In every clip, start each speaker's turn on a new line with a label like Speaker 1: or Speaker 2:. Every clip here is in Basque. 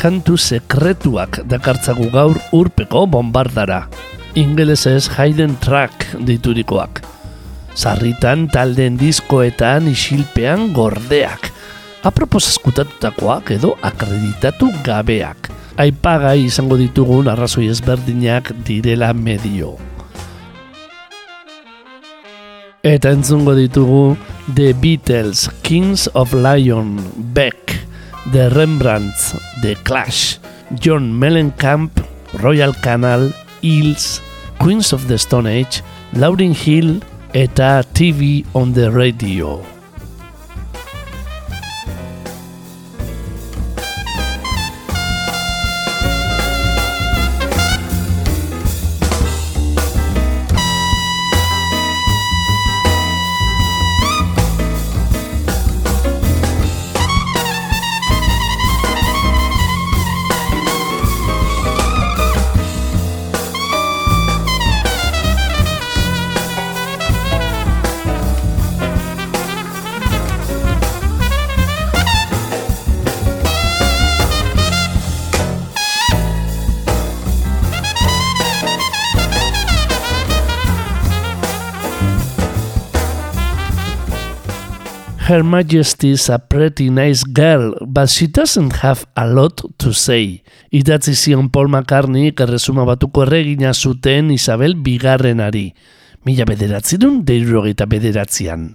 Speaker 1: Kantu sekretuak dakartzagu gaur urpeko bombardara. Ingelesez Hayden Track diturikoak. Sarritan taldeen diskoetan isilpean gordeak. Apropos eskutatutakoak edo akreditatu gabeak. Aipagai izango ditugun arrazoi ezberdinak direla medio. Eta entzungo ditugu The Beatles, Kings of Lion, Beck, The Rembrandts, The Clash, John Mellencamp, Royal Canal, Hills, Queens of the Stone Age, Lauryn Hill eta TV on the Radio. Her Majesty's a pretty nice girl, but she doesn't have a lot to say. Idatzi zion Paul McCartney erresuma batuko erregina zuten Isabel Bigarrenari. Mila bederatzerun deirogeita bederatzean.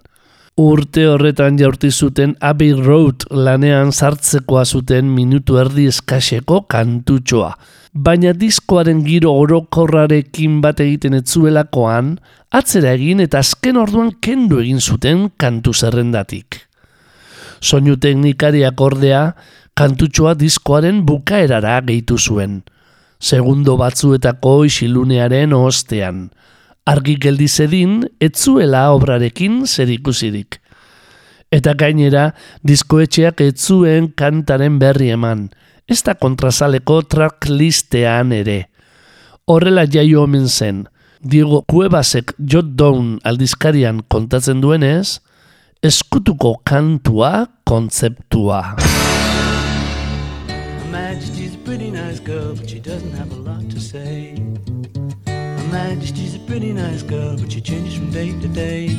Speaker 1: Urte horretan jaurti zuten Abbey Road lanean sartzekoa zuten minutu erdi eskaseko kantutxoa. Baina diskoaren giro orokorrarekin bat egiten etzuelakoan, atzera egin eta azken orduan kendu egin zuten kantu zerrendatik. Soinu teknikariak ordea, kantutxoa diskoaren bukaerara gehitu zuen. Segundo batzuetako isilunearen ostean argi geldi zedin, etzuela obrarekin zer ikusirik. Eta gainera, diskoetxeak etzuen kantaren berri eman, ez da kontrazaleko tracklistean ere. Horrela jaio omen zen, Diego Cuevasek Jot Down aldizkarian kontatzen duenez, eskutuko kantua kontzeptua. Majesty's a pretty nice girl, but she doesn't have a lot to say. Majesty's a pretty nice girl, but she changes from day to day.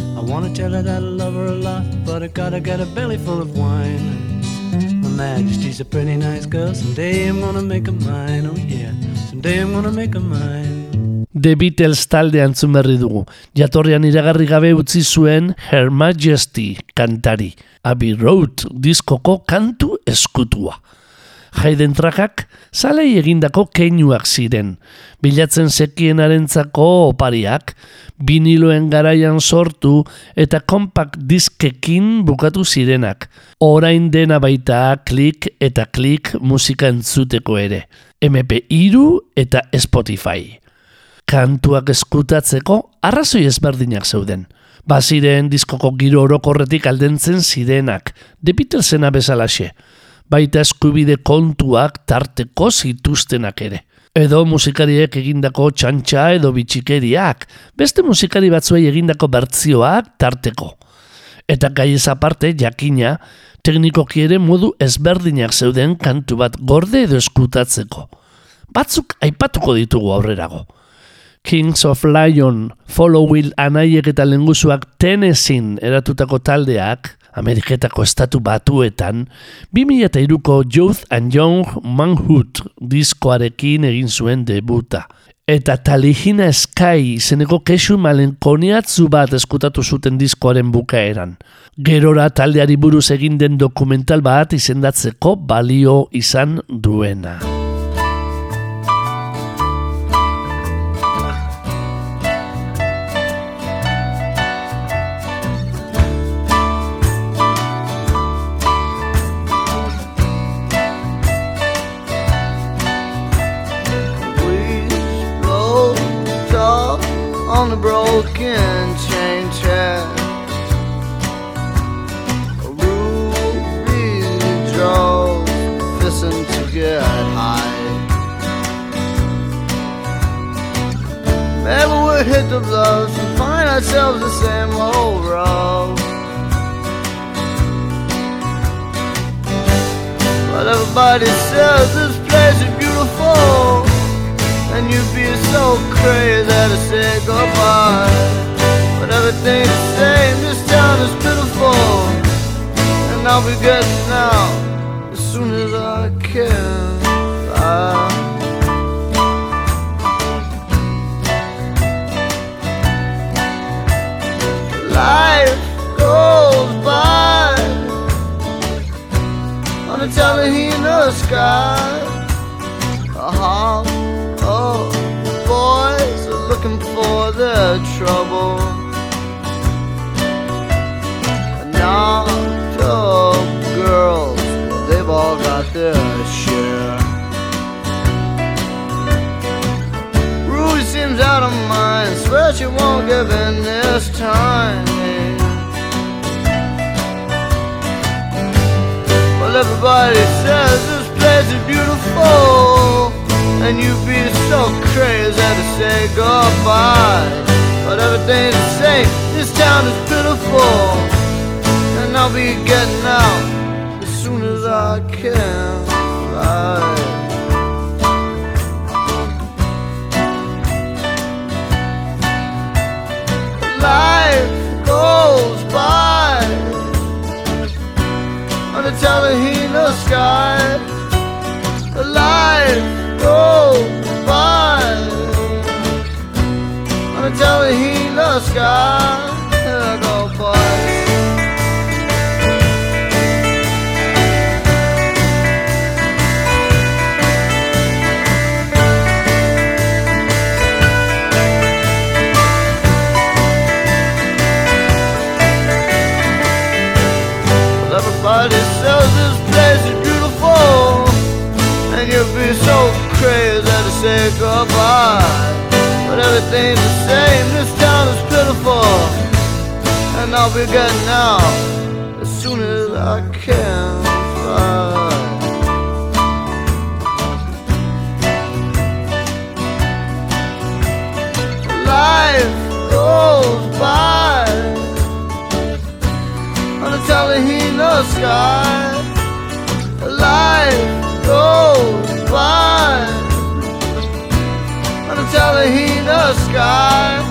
Speaker 1: I wanna tell her that I love her a lot, but I gotta get a belly full of wine. Majesty's a pretty nice girl, someday I'm gonna make her mine, oh yeah, someday I'm gonna make her mine. The Beatles talde antzun berri dugu. Jatorrian iragarri gabe utzi zuen Her Majesty kantari. Abbey Road diskoko kantu eskutua. Jaiden trakak, zalei egindako keinuak ziren. Bilatzen sekienarentzako opariak, biniloen garaian sortu eta kompak diskekin bukatu zirenak. Orain dena baita klik eta klik musika entzuteko ere. MP iru eta Spotify. Kantuak eskutatzeko arrazoi ezberdinak zeuden. Baziren diskoko giro orokorretik aldentzen zirenak, Beatlesena bezalaxe baita eskubide kontuak tarteko zituztenak ere. Edo musikariek egindako txantxa edo bitxikeriak, beste musikari batzuei egindako bertzioak tarteko. Eta gai aparte, jakina, teknikoki ere modu ezberdinak zeuden kantu bat gorde edo eskutatzeko. Batzuk aipatuko ditugu aurrerago. Kings of Lion, Follow Will anaiek eta lenguzuak Tennessee eratutako taldeak, Ameriketako estatu batuetan, 2002ko Youth and Young Manhood diskoarekin egin zuen debuta. Eta Talihina Sky izeneko kesu malenkoniatzu bat eskutatu zuten diskoaren bukaeran. Gerora taldeari buruz egin den dokumental bat izendatzeko balio izan duena.
Speaker 2: This town is pitiful, and I'll be getting out as soon as I can. Right. life goes by on the sky. Life goes by on the Talahina sky. I'll be getting out as soon as I can. Fly. Life goes by on the Talahina sky. Life goes by on the Talahina sky.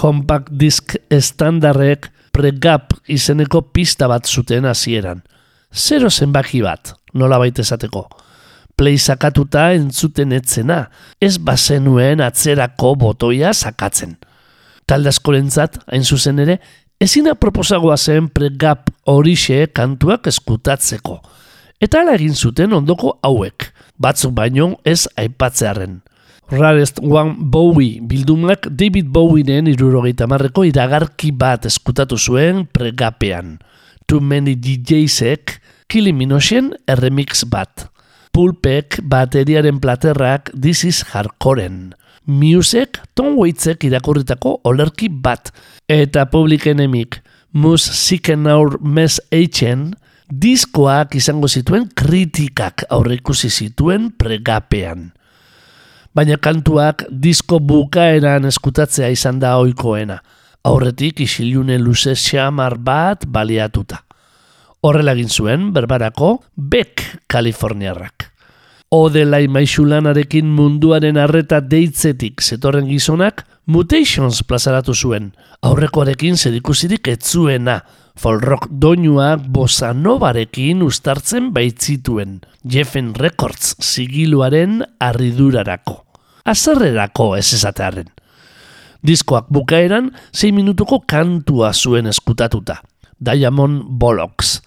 Speaker 1: Compact disc estandarrek pregap izeneko pista bat zuten hasieran. Zero zenbaki bat, nola baita esateko. Play sakatuta entzuten etzena, ez bazenuen atzerako botoia sakatzen. Talde askorentzat, hain zuzen ere, ezina proposagoa zen pregap horixe kantuak eskutatzeko. Eta ala egin zuten ondoko hauek, batzuk baino ez aipatzearen. Rarest One Bowie bildumak David Bowienen irurogeita marreko iragarki bat eskutatu zuen pregapean. Too Many DJsek Killing Minoxen erremix bat. Pulpek bateriaren platerrak This is Hardcoren. Musek Tom Waitsek irakurritako olerki bat. Eta Public Enemik Mus Siken Aur Mes Eichen diskoak izango zituen kritikak aurreikusi zituen pregapean baina kantuak disko bukaeran eskutatzea izan da ohikoena. Aurretik isilune luze xamar bat baliatuta. Horrela egin zuen berbarako Beck Kaliforniarrak. Odelai maixulanarekin munduaren arreta deitzetik zetorren gizonak Mutations plazaratu zuen. Aurrekoarekin zerikusirik etzuena. Folrock doinuak bossa novarekin ustartzen baitzituen. Jeffen Records sigiluaren arridurarako. Azerrerako ez esatearen. Diskoak bukaeran 6 minutuko kantua zuen eskutatuta. Diamond Bollocks.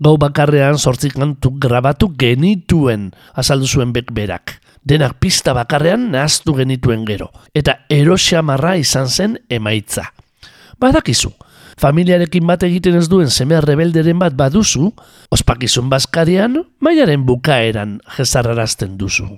Speaker 1: Gau bakarrean sortzi kantu grabatu genituen azaldu zuen bek berak. Denak pista bakarrean nahaztu genituen gero. Eta eroxamarra izan zen emaitza. Badakizu,
Speaker 3: familiarekin bat egiten ez duen semea rebelderen bat baduzu, ospakizun bazkarian, mailaren bukaeran jezarrarazten duzu.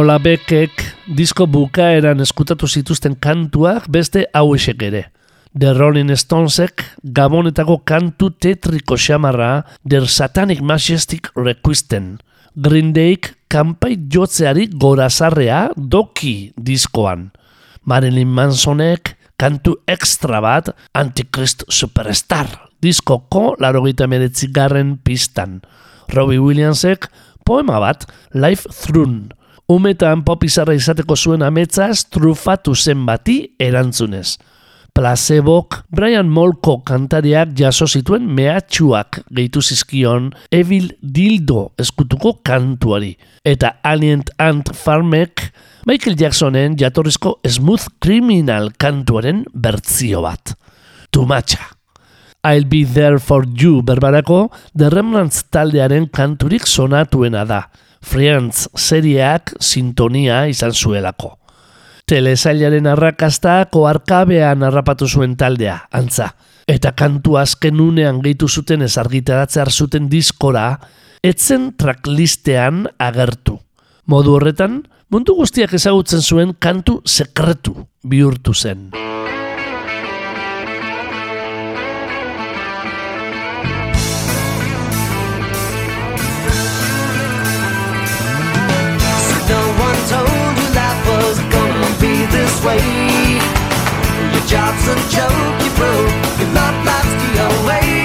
Speaker 1: Nola bekek disko bukaeran eskutatu zituzten kantuak beste hauesek ere. The Rolling Stonesek gabonetako kantu tetriko xamarra Der Satanic Majestic Requisten. Green Dayk kanpai jotzeari gorazarrea doki diskoan. Marilyn Mansonek kantu extra bat Antichrist Superstar diskoko larogeita garren pistan. Robbie Williamsek poema bat Life Through umetan popizarra izateko zuen ametzaz trufatu zen bati erantzunez. Placebok Brian Molko kantariak jaso zituen mehatxuak gehitu zizkion Evil Dildo eskutuko kantuari. Eta Alient Ant Farmek Michael Jacksonen jatorrizko Smooth Criminal kantuaren bertzio bat. Tumatxa. I'll be there for you berbarako The Remnants taldearen kanturik sonatuena da. Friends serieak sintonia izan zuelako. Telesailaren arrakasta koarkabean harrapatu zuen taldea, antza. Eta kantu azken unean gehitu zuten ez argitaratzea zuten diskora, etzen tracklistean agertu. Modu horretan, mundu guztiak ezagutzen zuen kantu sekretu bihurtu zen.
Speaker 4: Job's a joke, you broke. Your love life's the away.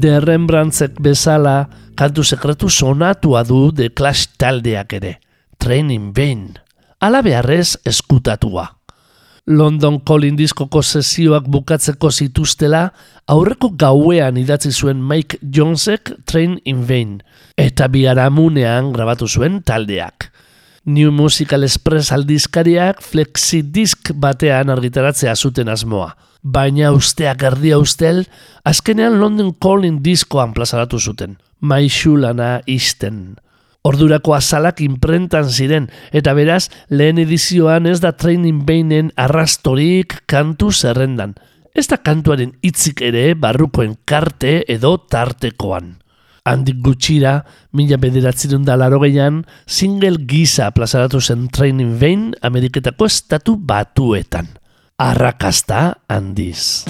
Speaker 4: The
Speaker 1: Rembrandtzek bezala kantu sekretu sonatua du The Clash taldeak ere. Train in Vain. Ala beharrez eskutatua. London Calling diskoko sesioak bukatzeko zituztela, aurreko gauean idatzi zuen Mike Jonesek Train in Vain, eta biharamunean grabatu zuen taldeak. New Musical Express aldizkariak flexidisc batean argitaratzea zuten asmoa. Baina usteak erdia ustel, azkenean London Calling diskoan plazaratu zuten. Maixulana isten.
Speaker 4: Ordurako azalak imprentan ziren, eta beraz, lehen edizioan ez da training beinen arrastorik kantu zerrendan. Ez da kantuaren hitzik ere barrukoen karte edo tartekoan. Handik gutxira, mila bederatzerun da laro single gisa plazaratu zen training bein Ameriketako estatu batuetan. Arrakasta handiz.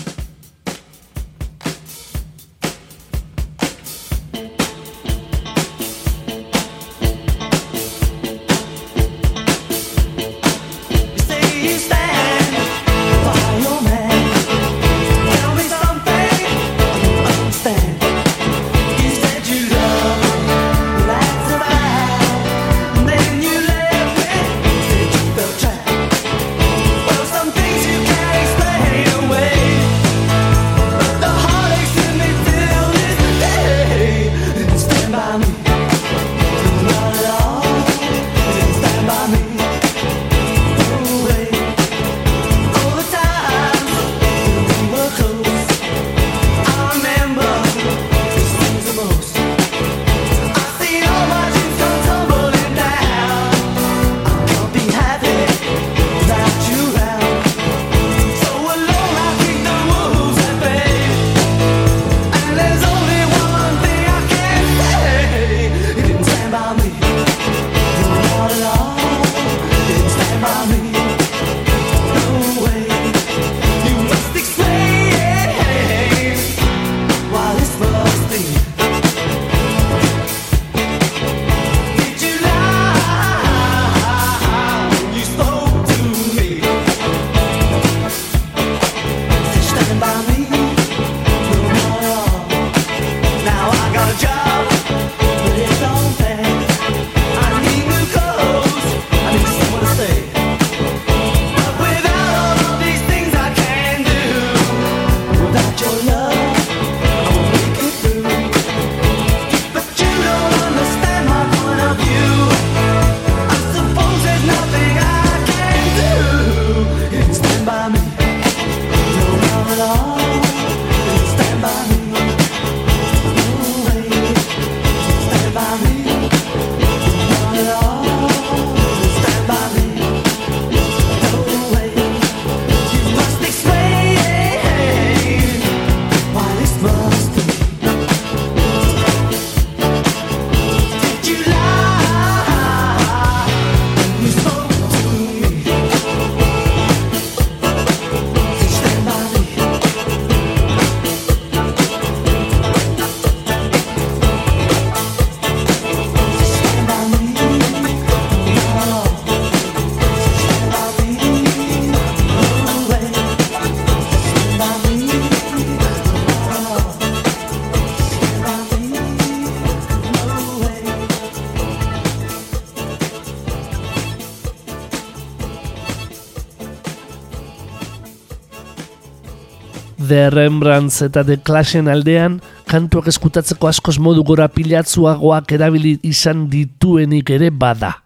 Speaker 4: Rembrandts eta The Clashen aldean, kantuak eskutatzeko askoz modu gora pilatzuagoak erabili izan dituenik ere bada.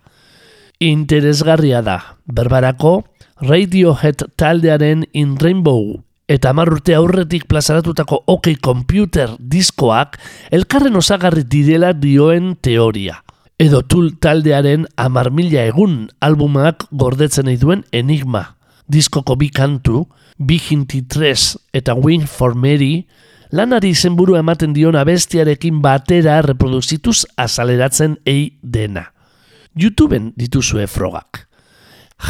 Speaker 4: Interesgarria da, berbarako Radiohead taldearen In Rainbow eta marrurte aurretik plazaratutako OK Computer diskoak elkarren osagarri direla dioen teoria. Edo Tool taldearen amar mila egun albumak gordetzen nahi duen enigma. Diskoko bi kantu, Biginti 3 eta Wing for Mary, lanari izenburua ematen dion abestiarekin batera reproduzituz azaleratzen ei dena. YouTubeen dituzue frogak.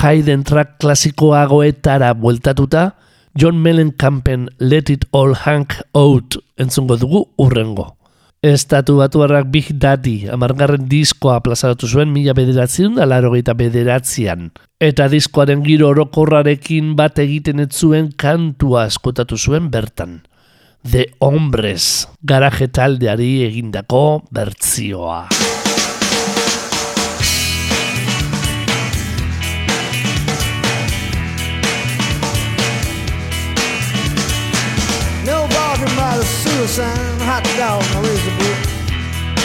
Speaker 4: Hayden track klasikoagoetara bueltatuta, John Mellenkampen Let It All Hang Out entzungo dugu urrengo. Estatu batuarrak Big Daddy amargarren diskoa plazaratu zuen mila bederatzen da larogeita bederatzean. Eta diskoaren giro orokorrarekin bat egiten ez zuen kantua askotatu zuen bertan. The Hombres, garaje taldeari egindako bertzioa.
Speaker 5: By the sewer sign, hot dog and a razor boot.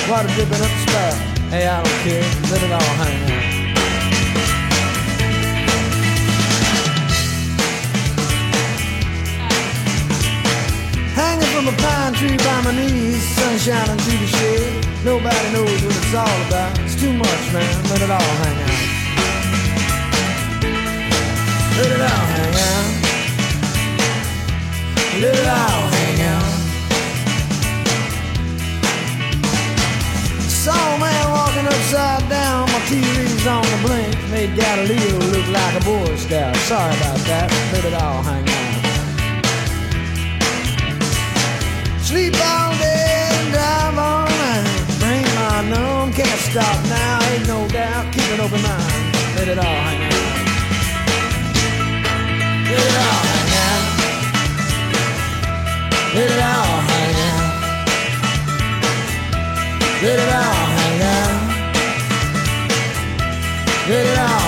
Speaker 5: Water dripping up the spout. Hey, I don't care. Let it all hang out. Hanging from a pine tree by my knees, sun shining through the shade. Nobody knows what it's it's all about. It's too much, man. Let it all hang out. Let it all hang out. Let it all hang out. Upside down. My TV's on the blink. Made Galileo look like a Boy Scout. Sorry about that. Let it all hang out. Sleep all day and drive all night. Brain my numb, can't stop now. Ain't no doubt. Keep an open mind. Let it all hang out. Let it all hang out. Let it all hang out. Let it all Let it out.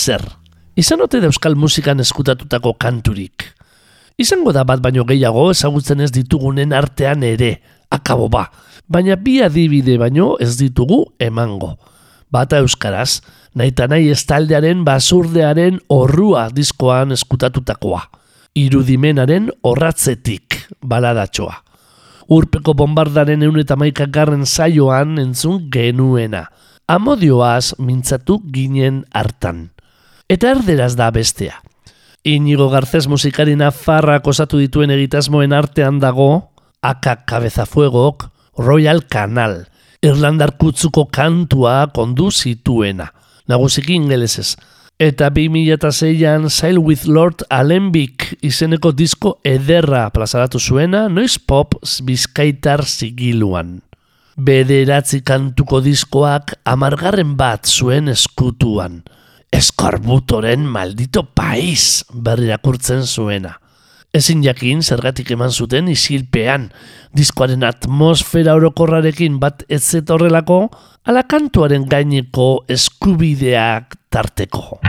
Speaker 1: Zer? Izan ote da euskal musikan eskutatutako kanturik. Izango da bat baino gehiago ezagutzen ez ditugunen artean ere, akabo ba. Baina bi adibide baino ez ditugu emango. Bata euskaraz, naita nahi estaldearen basurdearen horrua diskoan eskutatutakoa. Irudimenaren horratzetik baladatxoa. Urpeko bombardaren eun eta garren saioan entzun genuena. Amodioaz mintzatu ginen hartan. Eta erderaz da bestea. Inigo Garcés musikari nafarrak osatu dituen egitasmoen artean dago Aka Cabezafuegok Royal Canal, Irlandar kutzuko kantua kondu zituena, nagusiki ingelesez. Eta 2006an Sail with Lord Alenbik izeneko disko ederra plazaratu zuena, noiz pop bizkaitar zigiluan. Bederatzi kantuko diskoak amargarren bat zuen eskutuan. Eskorbutoren maldito pais berrirakurtzen zuena. Ezin jakin zergatik eman zuten isilpean, diskoaren atmosfera orokorrarekin bat ez zetorrelako, ala kantuaren gaineko eskubideak tarteko.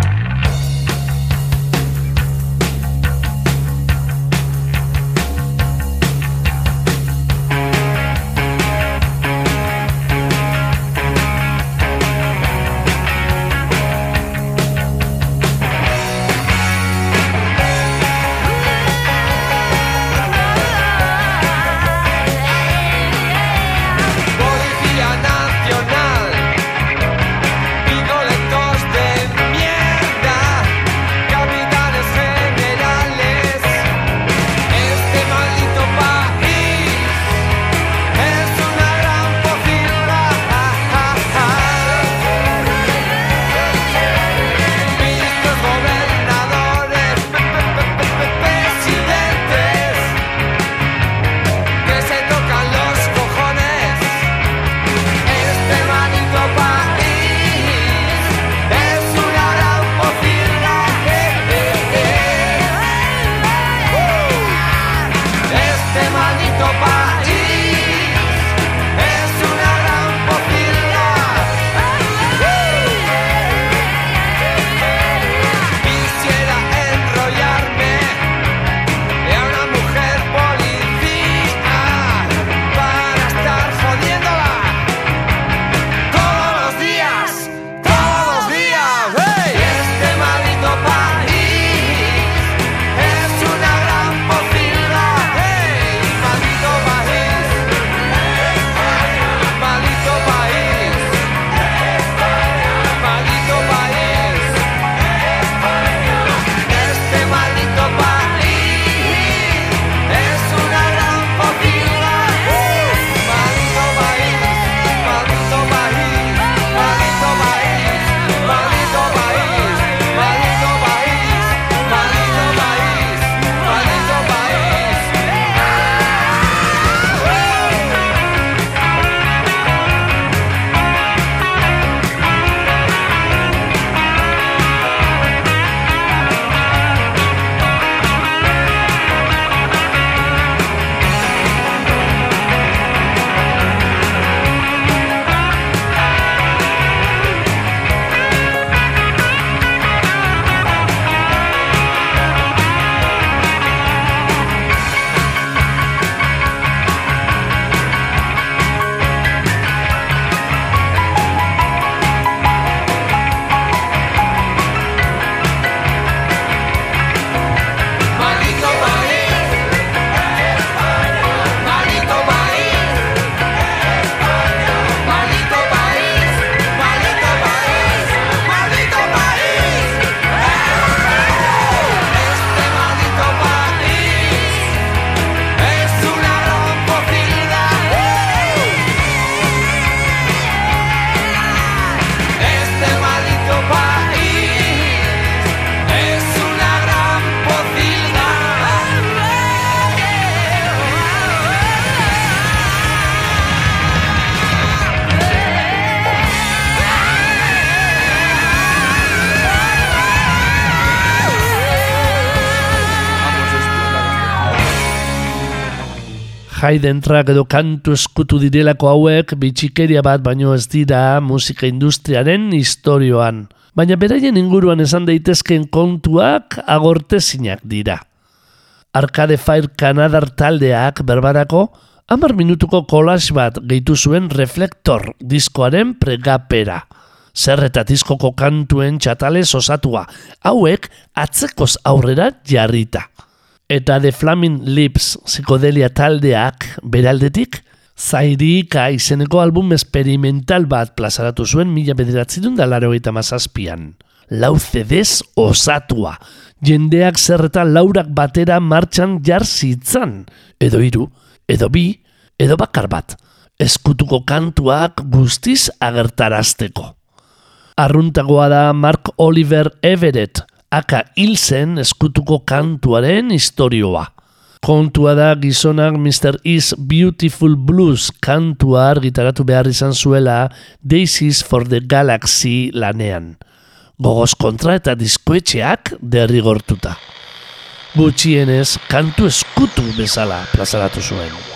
Speaker 6: Haydn track edo kantu eskutu direlako hauek bitxikeria bat baino ez dira musika industriaren historioan. Baina beraien inguruan esan daitezken kontuak agortezinak dira. Arcade Fire Kanadar taldeak berbarako hamar minutuko collage bat gehitu zuen reflektor diskoaren pregapera. Zer eta diskoko kantuen txatales osatua, hauek atzekoz aurrera jarrita. Eta The Flaming Lips psikodelia taldeak beraldetik, Zairika izeneko album experimental bat plazaratu zuen mila bederatzerun da laro eta mazazpian. Lau CDs osatua, jendeak zerreta laurak batera martxan jar zitzan, edo hiru, edo bi, edo bakar bat, eskutuko kantuak guztiz agertarazteko. Arruntagoa da Mark Oliver Everett, aka hilzen eskutuko kantuaren historioa. Kontua da gizonak Mr. Is Beautiful Blues kantua argitaratu behar izan zuela Daisies for the Galaxy lanean. Gogoz kontra eta diskoetxeak derrigortuta. Gutxienez, kantu eskutu bezala plazaratu zuen.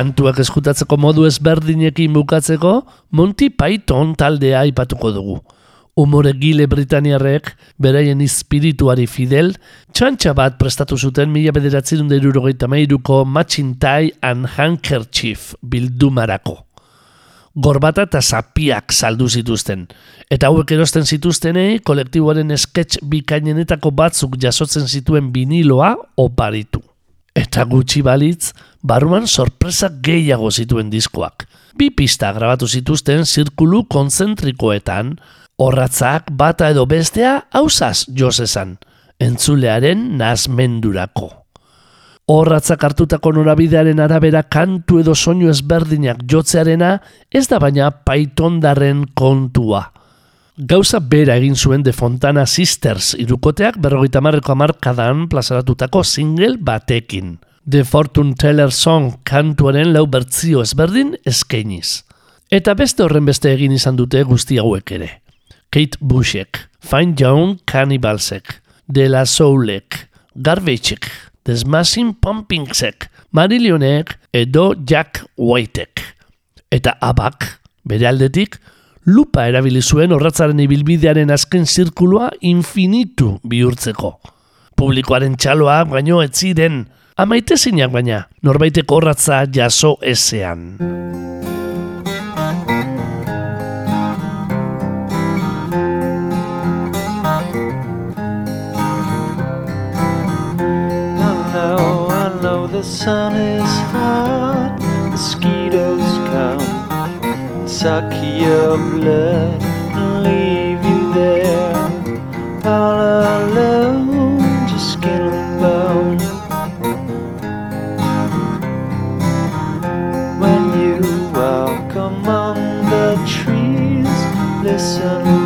Speaker 1: Kantuak eskutatzeko modu ezberdinekin bukatzeko, Monty Python taldea aipatuko dugu. Umore gile Britaniarrek, beraien espirituari fidel, txantxa bat prestatu zuten mila bederatzen derurogeita meiruko Matching Tie and Handkerchief bildumarako. Gorbata eta zapiak saldu zituzten. Eta hauek erosten zituztenei, kolektiboaren sketch bikainenetako batzuk jasotzen zituen biniloa oparitu. Eta gutxi balitz, barruan sorpresa gehiago zituen diskoak. Bi pista grabatu zituzten zirkulu konzentrikoetan, horratzak bata edo bestea hausaz josesan, entzulearen nazmendurako. Horratzak hartutako norabidearen arabera kantu edo soinu ezberdinak jotzearena ez da baina paitondarren kontua. Gauza bera egin zuen de Fontana Sisters irukoteak berrogeita marreko amarkadan plazaratutako single batekin. The Fortune Teller Song kantuaren lau bertzio ezberdin eskainiz. Eta beste horren beste egin izan dute guzti hauek ere. Kate Bushek, Fine Young Cannibalsek, De La Soulek, Garbagek, The Smashing Pumpingsek, Marillionek edo Jack Whitek. Eta abak, bere aldetik, lupa erabili zuen horratzaren ibilbidearen azken zirkulua infinitu bihurtzeko. Publikoaren txaloa baino ez ziren, amaitezinak baina, norbaiteko horratza jaso ezean.
Speaker 7: The sun is hot, mosquitoes come suck your blood and leave you there all alone, just skin and bone. When you walk among the trees, listen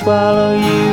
Speaker 7: swallow you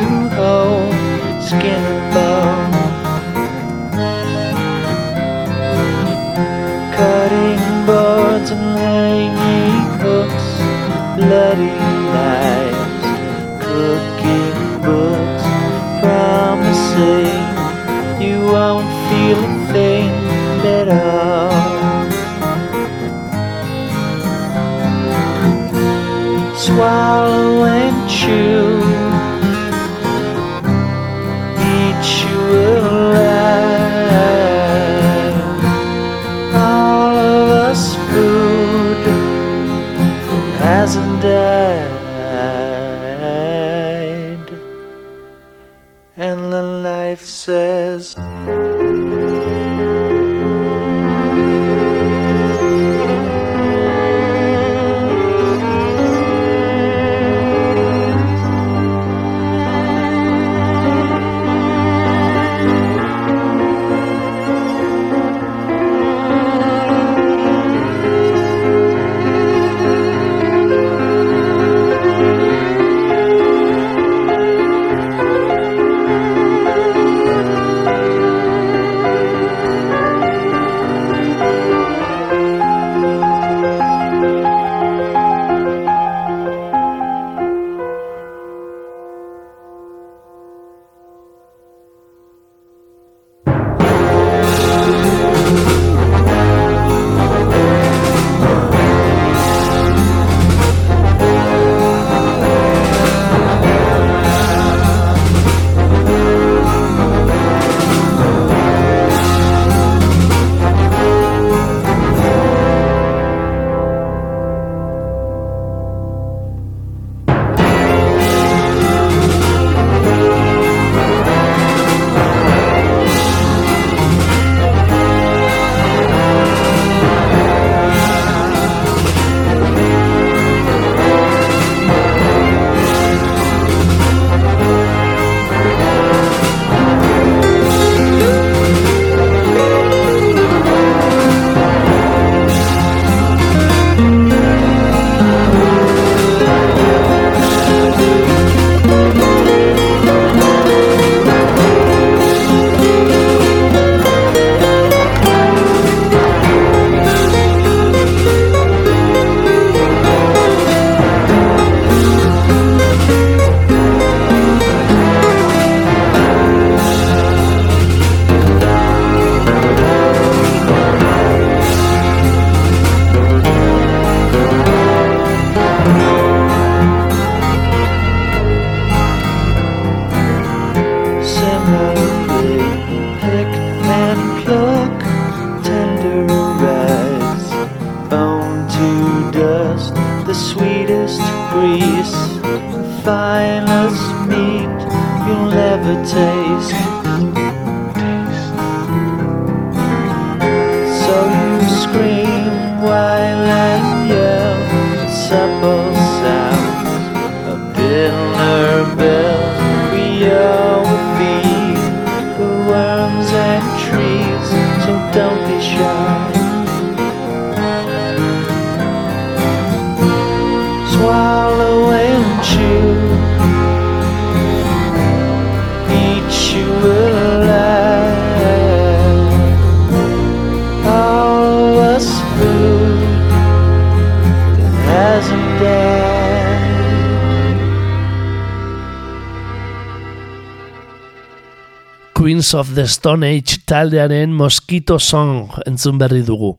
Speaker 1: Stone Age taldearen Mosquito Song entzun berri dugu.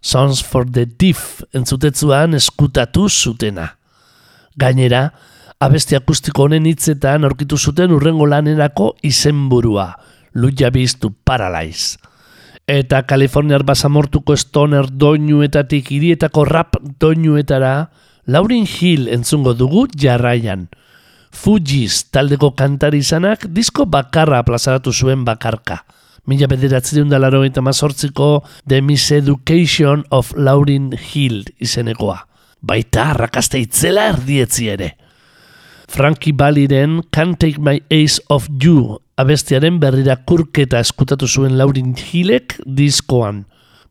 Speaker 1: Songs for the Deaf entzutetzuan eskutatu zutena. Gainera, abesti akustiko honen hitzetan aurkitu zuten urrengo lanerako izenburua, Luja Biztu Paralyze. Eta Kaliforniar basamortuko stoner doinuetatik hirietako rap doinuetara, Laurin Hill entzungo dugu jarraian. Fujiz taldeko kantari izanak disko bakarra plazaratu zuen bakarka. Mila bederatzen da laro eta mazortziko The Miseducation of Laurin Hill izenekoa. Baita arrakasta itzela erdietzi ere. Frankie Baliren Can't Take My Ace of You abestiaren berrira kurketa eskutatu zuen Laurin Hillek diskoan.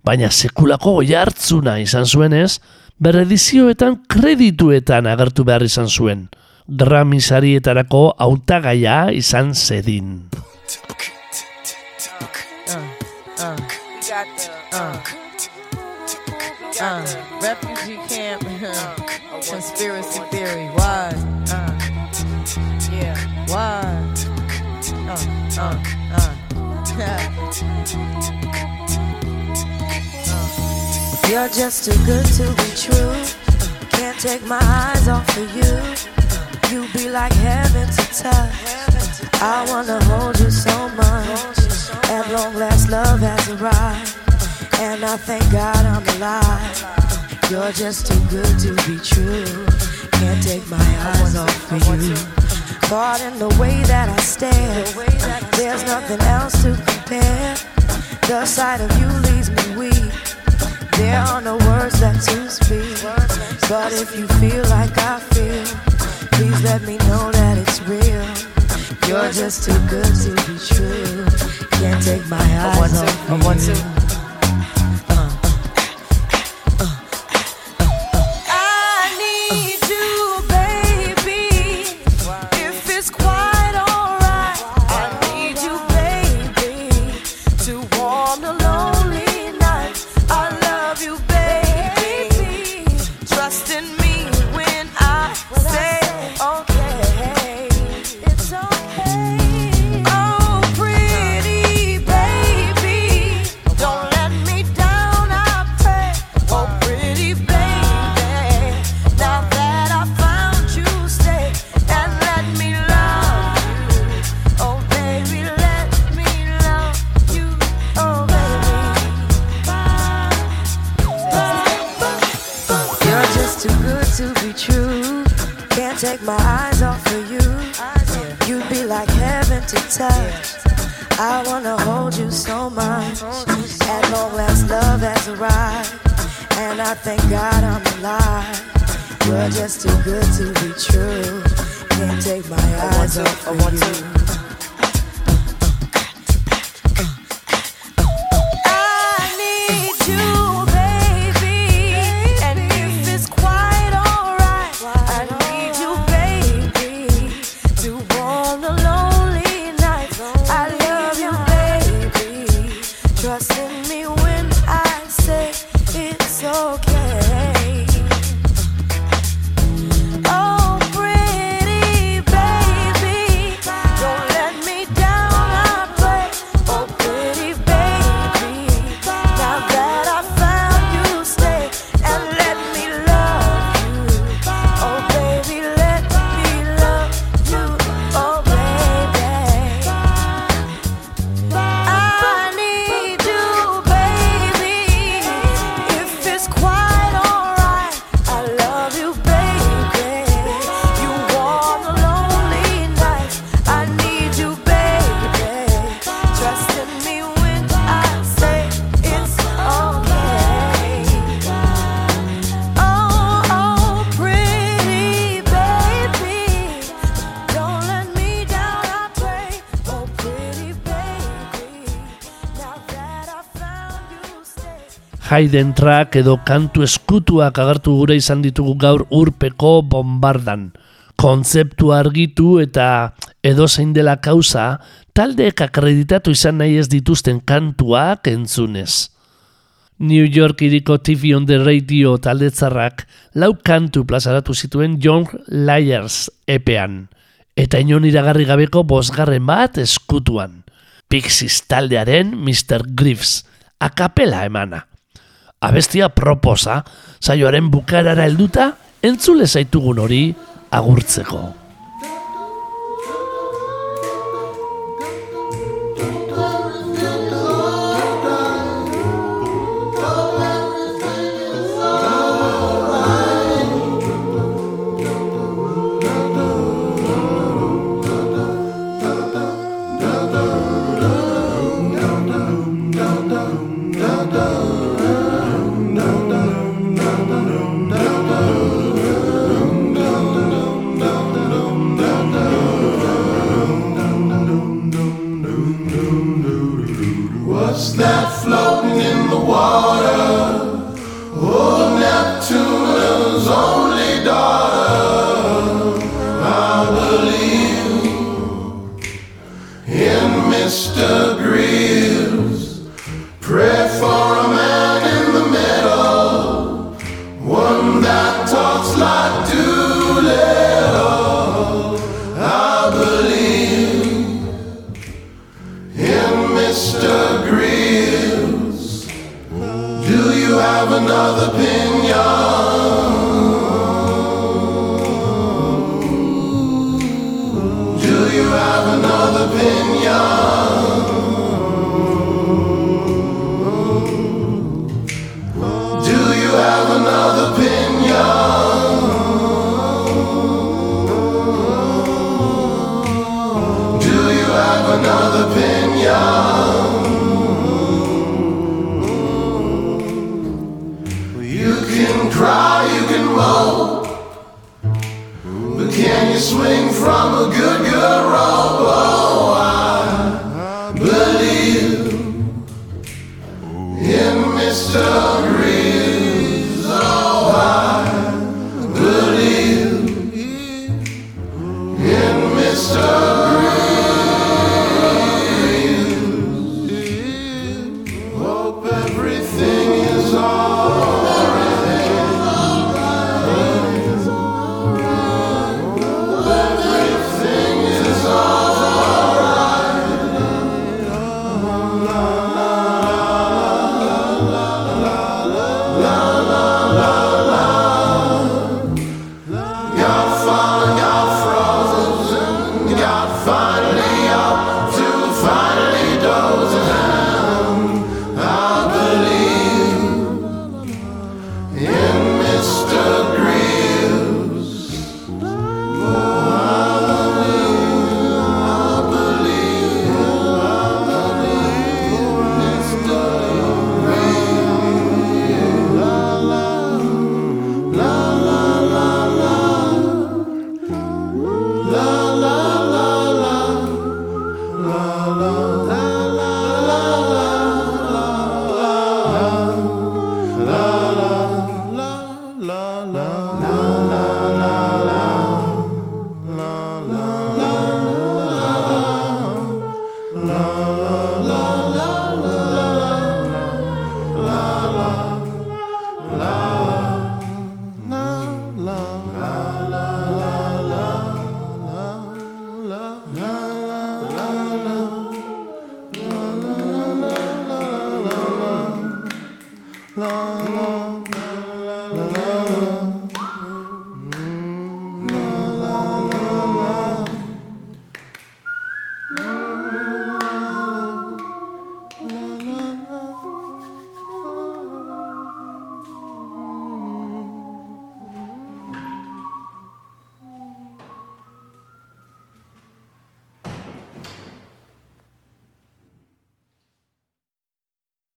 Speaker 1: Baina sekulako goi hartzuna izan zuenez, berredizioetan kredituetan agertu behar izan zuen. Grammy sarietarako hautagaia izan zedin.
Speaker 8: refugee camp, conspiracy theory, why? Yeah, why?
Speaker 9: You're just too good to be true. Can't take my eyes off of you. You be like heaven to touch. I wanna hold you so much. At long last, love has arrived. And I thank God I'm alive. You're just too good to be true. Can't take my eyes off of you. Caught in the way that I stare. There's nothing else to compare. The sight of you leaves me weak. There are no words left to speak. But if you feel like I feel, please let me know that it's real. You're just too good to be true. Can't take my eyes off of you.
Speaker 1: Hayden track edo kantu eskutuak agertu gure izan ditugu gaur urpeko bombardan. Kontzeptu argitu eta edo zein dela kauza, taldeek akreditatu izan nahi ez dituzten kantuak entzunez. New York iriko TV on the Radio taldetzarrak lau kantu plazaratu zituen Young Liars epean. Eta inon iragarri gabeko bosgarren bat eskutuan. Pixies taldearen Mr. Griffs, akapela emana. Abestia proposa, saioaren bukarara helduta, entzule zaitugun hori agurtzeko.